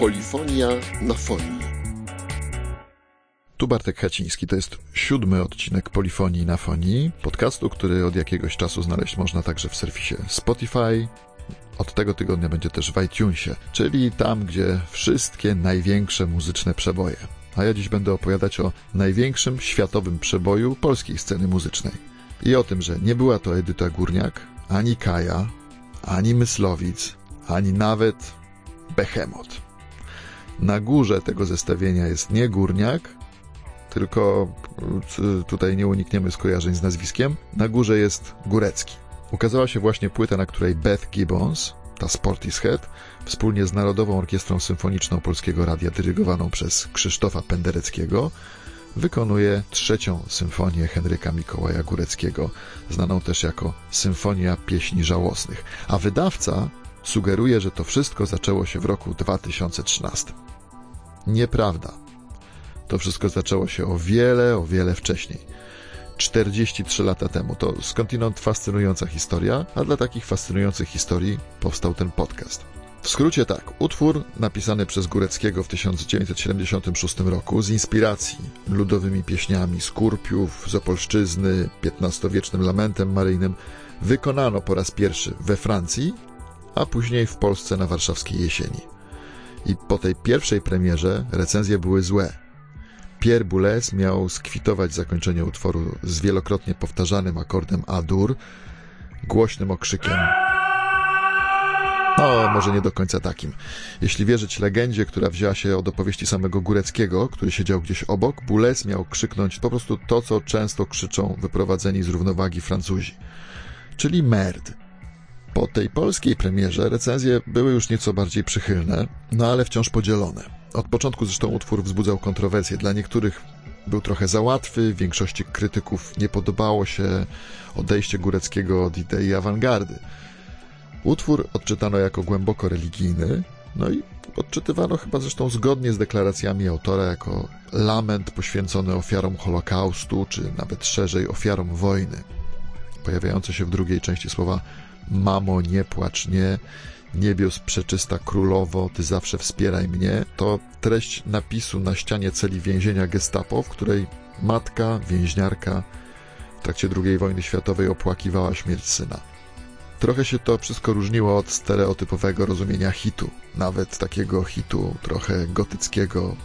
Polifonia na fonii. Tu Bartek Haciński, to jest siódmy odcinek Polifonii na fonii, podcastu, który od jakiegoś czasu znaleźć można także w serwisie Spotify. Od tego tygodnia będzie też w iTunesie, czyli tam, gdzie wszystkie największe muzyczne przeboje. A ja dziś będę opowiadać o największym światowym przeboju polskiej sceny muzycznej. I o tym, że nie była to Edyta Górniak, ani Kaja, ani Myslowic, ani nawet Behemoth. Na górze tego zestawienia jest nie Górniak, tylko y, tutaj nie unikniemy skojarzeń z nazwiskiem. Na górze jest Górecki. Ukazała się właśnie płyta, na której Beth Gibbons, ta Sportishead, wspólnie z Narodową Orkiestrą Symfoniczną Polskiego Radia, dyrygowaną przez Krzysztofa Pendereckiego, wykonuje trzecią symfonię Henryka Mikołaja Góreckiego, znaną też jako Symfonia Pieśni Żałosnych. A wydawca sugeruje, że to wszystko zaczęło się w roku 2013. Nieprawda. To wszystko zaczęło się o wiele, o wiele wcześniej. 43 lata temu. To skądinąd fascynująca historia, a dla takich fascynujących historii powstał ten podcast. W skrócie tak, utwór napisany przez Góreckiego w 1976 roku z inspiracji ludowymi pieśniami z Kurpiów, z Opolszczyzny, XV-wiecznym lamentem maryjnym wykonano po raz pierwszy we Francji, a później w Polsce na warszawskiej jesieni. I po tej pierwszej premierze recenzje były złe. Pierre Boulez miał skwitować zakończenie utworu z wielokrotnie powtarzanym akordem A-dur, głośnym okrzykiem. No, może nie do końca takim. Jeśli wierzyć legendzie, która wzięła się od opowieści samego Góreckiego, który siedział gdzieś obok, Boulez miał krzyknąć po prostu to, co często krzyczą wyprowadzeni z równowagi Francuzi, czyli merd. Po tej polskiej premierze recenzje były już nieco bardziej przychylne, no ale wciąż podzielone. Od początku zresztą utwór wzbudzał kontrowersje. Dla niektórych był trochę za łatwy, większości krytyków nie podobało się odejście Góreckiego od idei awangardy. Utwór odczytano jako głęboko religijny, no i odczytywano chyba zresztą zgodnie z deklaracjami autora jako lament poświęcony ofiarom Holokaustu, czy nawet szerzej ofiarom wojny. Pojawiające się w drugiej części słowa Mamo, nie płacz, nie, niebios przeczysta królowo, ty zawsze wspieraj mnie, to treść napisu na ścianie celi więzienia gestapo, w której matka, więźniarka w trakcie II wojny światowej opłakiwała śmierć syna. Trochę się to wszystko różniło od stereotypowego rozumienia hitu, nawet takiego hitu trochę gotyckiego,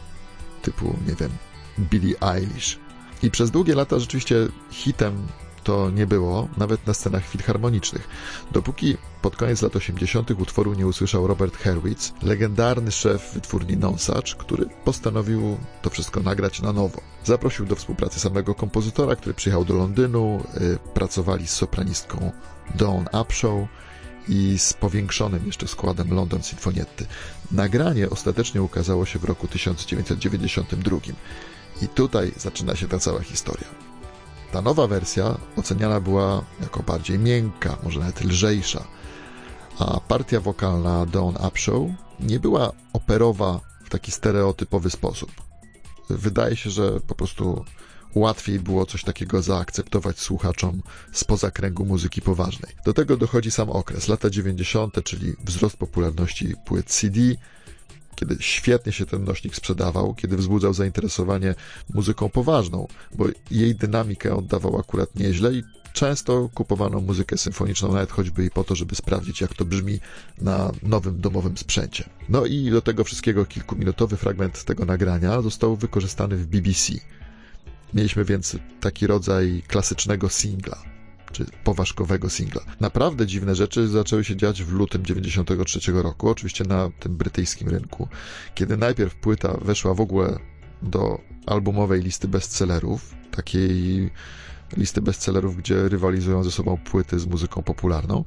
typu, nie wiem, Billie Eilish. I przez długie lata rzeczywiście hitem to nie było, nawet na scenach filharmonicznych, dopóki pod koniec lat 80. utworu nie usłyszał Robert Herwitz, legendarny szef wytwórni Nonsacz, który postanowił to wszystko nagrać na nowo. Zaprosił do współpracy samego kompozytora, który przyjechał do Londynu, yy, pracowali z sopranistką Dawn Upshaw i z powiększonym jeszcze składem London Sinfonietty. Nagranie ostatecznie ukazało się w roku 1992. I tutaj zaczyna się ta cała historia. Ta nowa wersja oceniana była jako bardziej miękka, może nawet lżejsza, a partia wokalna Dawn Upshaw nie była operowa w taki stereotypowy sposób. Wydaje się, że po prostu łatwiej było coś takiego zaakceptować słuchaczom spoza kręgu muzyki poważnej. Do tego dochodzi sam okres, lata 90., czyli wzrost popularności płyt CD, kiedy świetnie się ten nośnik sprzedawał, kiedy wzbudzał zainteresowanie muzyką poważną, bo jej dynamikę oddawał akurat nieźle i często kupowano muzykę symfoniczną nawet choćby i po to, żeby sprawdzić, jak to brzmi na nowym domowym sprzęcie. No i do tego wszystkiego kilkuminutowy fragment tego nagrania został wykorzystany w BBC. Mieliśmy więc taki rodzaj klasycznego singla, czy poważkowego singla. Naprawdę dziwne rzeczy zaczęły się dziać w lutym 93 roku, oczywiście na tym brytyjskim rynku, kiedy najpierw płyta weszła w ogóle do albumowej listy bestsellerów, takiej listy bestsellerów, gdzie rywalizują ze sobą płyty z muzyką popularną,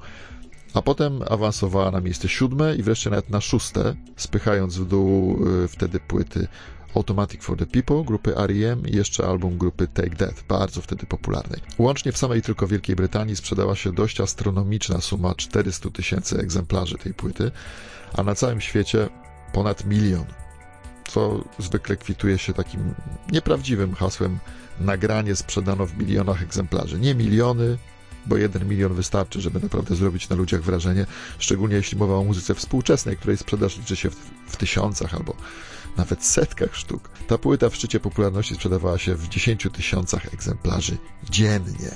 a potem awansowała na miejsce siódme i wreszcie nawet na szóste, spychając w dół y, wtedy płyty Automatic for the People grupy R.E.M. i jeszcze album grupy Take That, bardzo wtedy popularnej. Łącznie w samej tylko Wielkiej Brytanii sprzedała się dość astronomiczna suma 400 tysięcy egzemplarzy tej płyty, a na całym świecie ponad milion, co zwykle kwituje się takim nieprawdziwym hasłem nagranie sprzedano w milionach egzemplarzy. Nie miliony, bo jeden milion wystarczy, żeby naprawdę zrobić na ludziach wrażenie, szczególnie jeśli mowa o muzyce współczesnej, której sprzedaż liczy się w, w tysiącach albo nawet setkach sztuk. Ta płyta w szczycie popularności sprzedawała się w dziesięciu tysiącach egzemplarzy dziennie.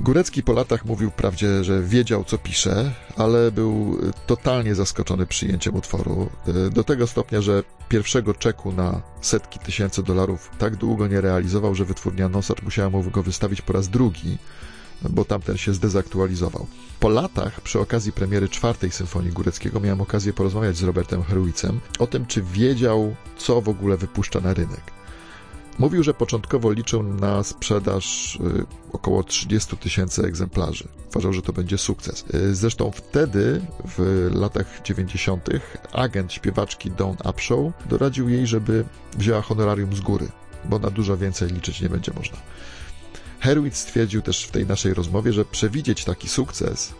Górecki po latach mówił wprawdzie, że wiedział, co pisze, ale był totalnie zaskoczony przyjęciem utworu. Do tego stopnia, że pierwszego czeku na setki tysięcy dolarów tak długo nie realizował, że wytwórnia Nosacz musiała mu go wystawić po raz drugi, bo tamten się zdezaktualizował. Po latach, przy okazji premiery czwartej symfonii Góreckiego, miałem okazję porozmawiać z Robertem Heruicem o tym, czy wiedział, co w ogóle wypuszcza na rynek. Mówił, że początkowo liczył na sprzedaż y, około 30 tysięcy egzemplarzy. Uważał, że to będzie sukces. Y, zresztą wtedy, w latach 90., agent śpiewaczki Dawn Upshaw doradził jej, żeby wzięła honorarium z góry, bo na dużo więcej liczyć nie będzie można. Herwitz stwierdził też w tej naszej rozmowie, że przewidzieć taki sukces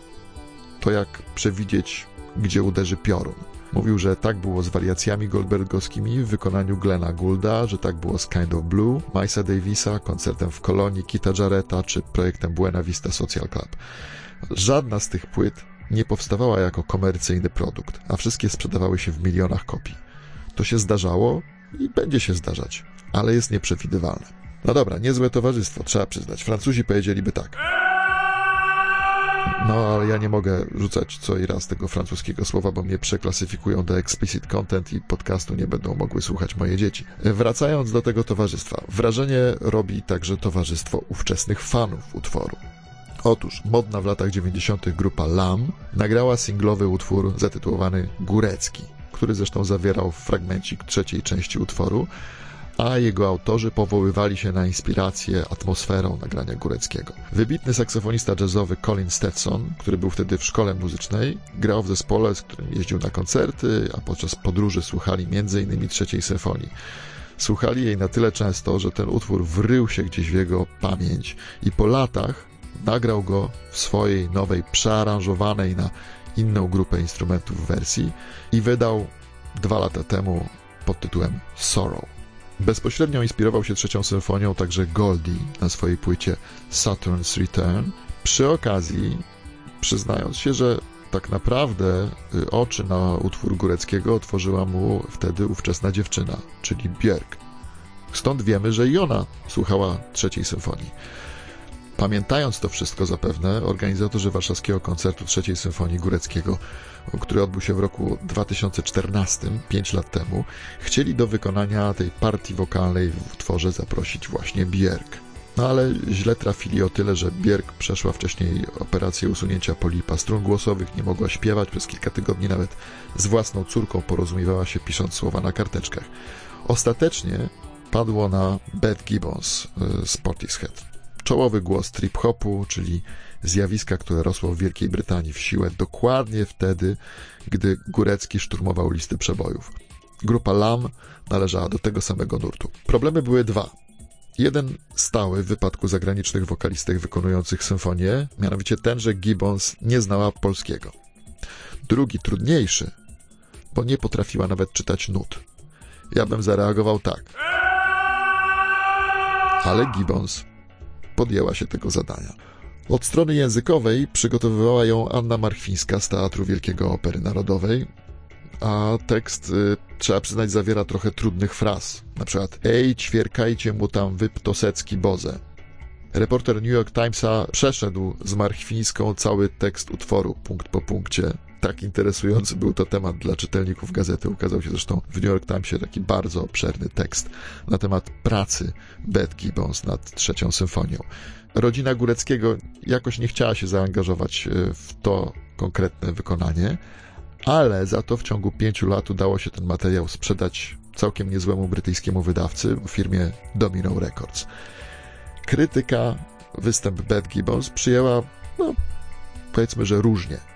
to jak przewidzieć, gdzie uderzy piorun. Mówił, że tak było z wariacjami goldbergowskimi w wykonaniu Glena Goulda, że tak było z Kind of Blue, Milesa Davisa, koncertem w Kolonii Kita Jarretta czy projektem Buena Vista Social Club. Żadna z tych płyt nie powstawała jako komercyjny produkt, a wszystkie sprzedawały się w milionach kopii. To się zdarzało i będzie się zdarzać, ale jest nieprzewidywalne. No dobra, niezłe towarzystwo, trzeba przyznać. Francuzi powiedzieliby tak. No, ale ja nie mogę rzucać co i raz tego francuskiego słowa, bo mnie przeklasyfikują do explicit content i podcastu nie będą mogły słuchać moje dzieci. Wracając do tego towarzystwa, wrażenie robi także towarzystwo ówczesnych fanów utworu. Otóż modna w latach 90. grupa LAM nagrała singlowy utwór zatytułowany Górecki, który zresztą zawierał fragmencik trzeciej części utworu, a jego autorzy powoływali się na inspirację atmosferą nagrania Góreckiego. Wybitny saksofonista jazzowy Colin Stetson, który był wtedy w szkole muzycznej, grał w zespole, z którym jeździł na koncerty, a podczas podróży słuchali m.in. trzeciej symfonii. Słuchali jej na tyle często, że ten utwór wrył się gdzieś w jego pamięć i po latach nagrał go w swojej nowej, przearanżowanej na inną grupę instrumentów wersji i wydał dwa lata temu pod tytułem Sorrow. Bezpośrednio inspirował się trzecią symfonią także Goldie na swojej płycie Saturn's Return. Przy okazji, przyznając się, że tak naprawdę y, oczy na utwór Góreckiego otworzyła mu wtedy ówczesna dziewczyna, czyli Björk. Stąd wiemy, że i ona słuchała trzeciej symfonii. Pamiętając to wszystko zapewne, organizatorzy warszawskiego koncertu trzeciej symfonii Góreckiego, który odbył się w roku 2014, 5 lat temu, chcieli do wykonania tej partii wokalnej w utworze zaprosić właśnie Bierk. No ale źle trafili o tyle, że Bierk przeszła wcześniej operację usunięcia polipa strun głosowych, nie mogła śpiewać, przez kilka tygodni nawet z własną córką porozumiewała się pisząc słowa na karteczkach. Ostatecznie padło na Beth Gibbons y, z Portishead czołowy głos trip-hopu, czyli zjawiska, które rosło w Wielkiej Brytanii w siłę dokładnie wtedy, gdy Górecki szturmował listy przebojów. Grupa LAM należała do tego samego nurtu. Problemy były dwa. Jeden stały w wypadku zagranicznych wokalistek wykonujących symfonię, mianowicie ten, że Gibbons nie znała polskiego. Drugi, trudniejszy, bo nie potrafiła nawet czytać nut. Ja bym zareagował tak. Ale Gibbons podjęła się tego zadania. Od strony językowej przygotowywała ją Anna Marchwińska z Teatru Wielkiego Opery Narodowej, a tekst, y, trzeba przyznać, zawiera trochę trudnych fraz. Na przykład Ej, ćwierkajcie mu tam wy ptosecki boze. Reporter New York Timesa przeszedł z Marchwińską cały tekst utworu, punkt po punkcie. Tak interesujący był to temat dla czytelników gazety. Ukazał się zresztą w New York Timesie taki bardzo obszerny tekst na temat pracy Beth Gibbons nad trzecią symfonią. Rodzina Góreckiego jakoś nie chciała się zaangażować e, w to konkretne wykonanie, ale za to w ciągu pięciu lat udało się ten materiał sprzedać całkiem niezłemu brytyjskiemu wydawcy firmie Domino Records. Krytyka występ Beth Gibbons przyjęła, no, powiedzmy, że różnie.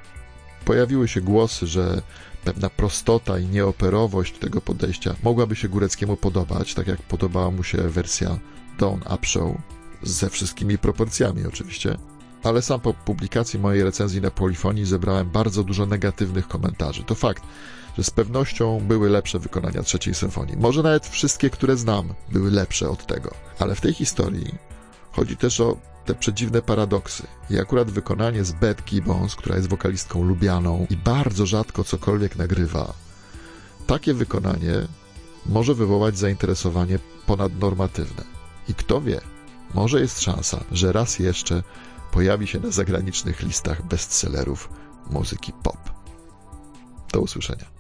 Pojawiły się głosy, że pewna prostota i nieoperowość tego podejścia mogłaby się Góreckiemu podobać, tak jak podobała mu się wersja Dawn Upshow, ze wszystkimi proporcjami oczywiście. Ale sam po publikacji mojej recenzji na Polifonii zebrałem bardzo dużo negatywnych komentarzy. To fakt, że z pewnością były lepsze wykonania trzeciej symfonii. Może nawet wszystkie, które znam, były lepsze od tego. Ale w tej historii Chodzi też o te przedziwne paradoksy. I akurat wykonanie z Beth Gibbons, która jest wokalistką lubianą i bardzo rzadko cokolwiek nagrywa, takie wykonanie może wywołać zainteresowanie ponadnormatywne. I kto wie, może jest szansa, że raz jeszcze pojawi się na zagranicznych listach bestsellerów muzyki pop. Do usłyszenia.